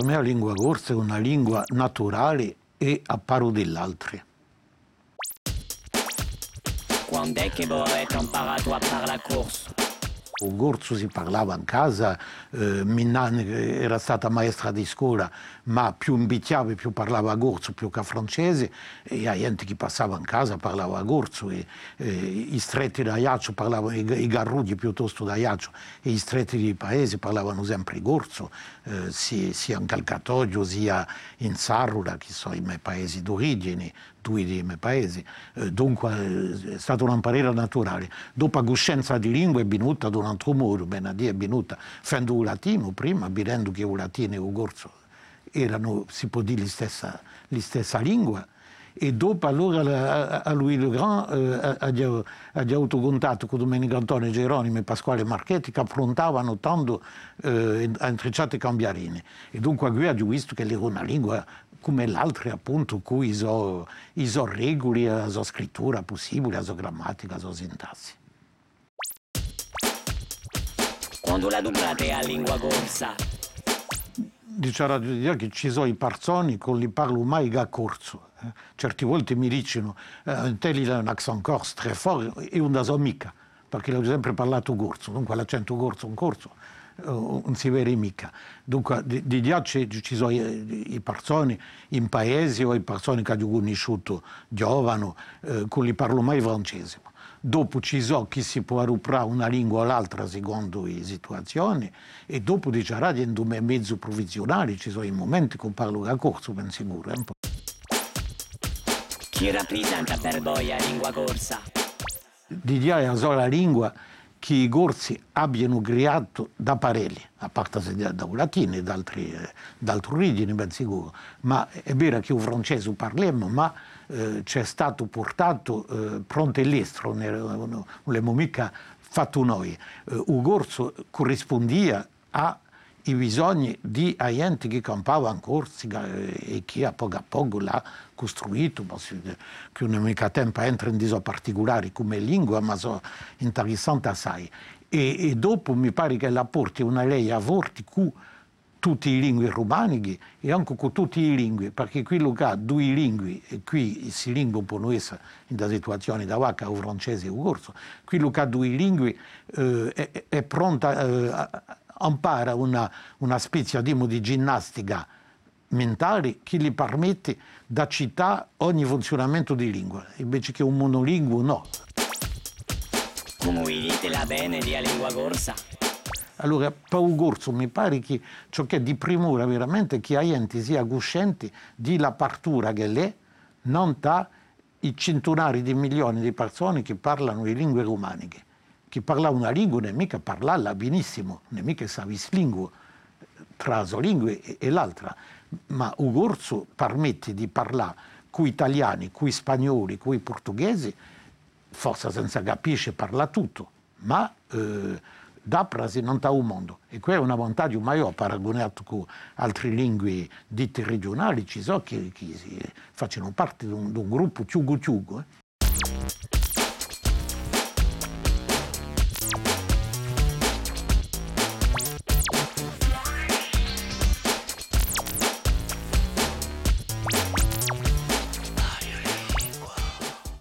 La lingua corsa è una lingua naturale e a paro dell'altra. Quando è che voi avete imparato a parlare corso? Il corso si parlava in casa, eh, Minna era stata maestra di scuola, ma più imbicchiava, più parlava corso, più che francese, e la gente che passava in casa parlava corso, e, e, i stretti da Iaccio parlavano, i, i garrugli piuttosto da Iaccio, e i stretti di paese parlavano sempre corso, eh, sia, in Calcatoio, sia in Sarrula, che sono i miei paesi d'origine, miei paesi. Eh, dunque eh, è stata una parera naturale. Dopo la coscienza di lingua è venuta da un altro modo, Benadì è venuta facendo il latino prima, vedendo che il latino e il corso erano, si può dire, la stessa, stessa lingua e dopo allora a Louis Le Grand eh, ha avuto contatto con Domenico Antonio Geronimo e Pasquale Marchetti che affrontavano tanto eh, intrecciate cambiarini e dunque qui ha visto che era una lingua come l'altra appunto cui sono so regole, sua scrittura possibile, sua grammatica, sua sintassi. Quando la dublate a lingua corsa? Diciamo che ci sono i parzoni con li parlo mai a corso eh, certe volte mi dicono eh, un tel ha un accent corso très fort e una sua amica, perché l'ho sempre parlato corso, dunque l'accento corso un corso non si vede mica. Dunque di, di ghiacci ci sono i, i persone in paesi o i persone che hanno conosciuto giovani, eh, con li parlo mai francese. Dopo ci so chi si può ruprare una lingua o l'altra secondo le situazioni e dopo dice in mezzo provvizionale ci sono i momenti che parlo a corso, ben sicuro. Eh? Chi rappresenta per voi la lingua corsa? Di dire la sola lingua che i corsi abbiano creato da parelli, a parte da latino e da altre origini, ben sicuro. Ma è vero che il francese parliamo, ma eh, c'è stato portato eh, pronto all'estero, non l'abbiamo mica fatto noi. Eh, il corso corrispondia a i bisogni di gente che campava in Corsica e che a poco a poco l'ha costruito, che non mica tempo entra in diso particolari come lingua, ma sono interessanti assai. E, e, dopo mi pare che la porti una lei a vorti con tutti i lingue romaniche e anche con tutti i lingue, perché quello che ha due lingue, e qui si lingua può essere in situazioni da vacca o francese o corso, quello che ha due lingue eh, è, è pronta eh, a, impara una, una specie diciamo, di ginnastica mentale che gli permette di citare ogni funzionamento di lingua, invece che un monolinguo no. Come la bene di lingua corsa? Allora, per un corso mi pare che ciò che è di primura veramente che la gente sia cosciente della partura che l'è, non da i centunari di milioni di persone che parlano le lingue romaniche chi parla una lingua non è mica parlarla benissimo, non è mica savis lingua tra la lingua e, l'altra, ma un corso permette di parlare con gli italiani, con gli spagnoli, con i portoghesi, forse senza capire parla tutto, ma eh, d'aprasi non ha un mondo. E questo è un vantaggio maggiore paragonato con altre lingue dette regionali, ci sono che, che facciano parte di un, di un gruppo ciugo ciugo. Eh.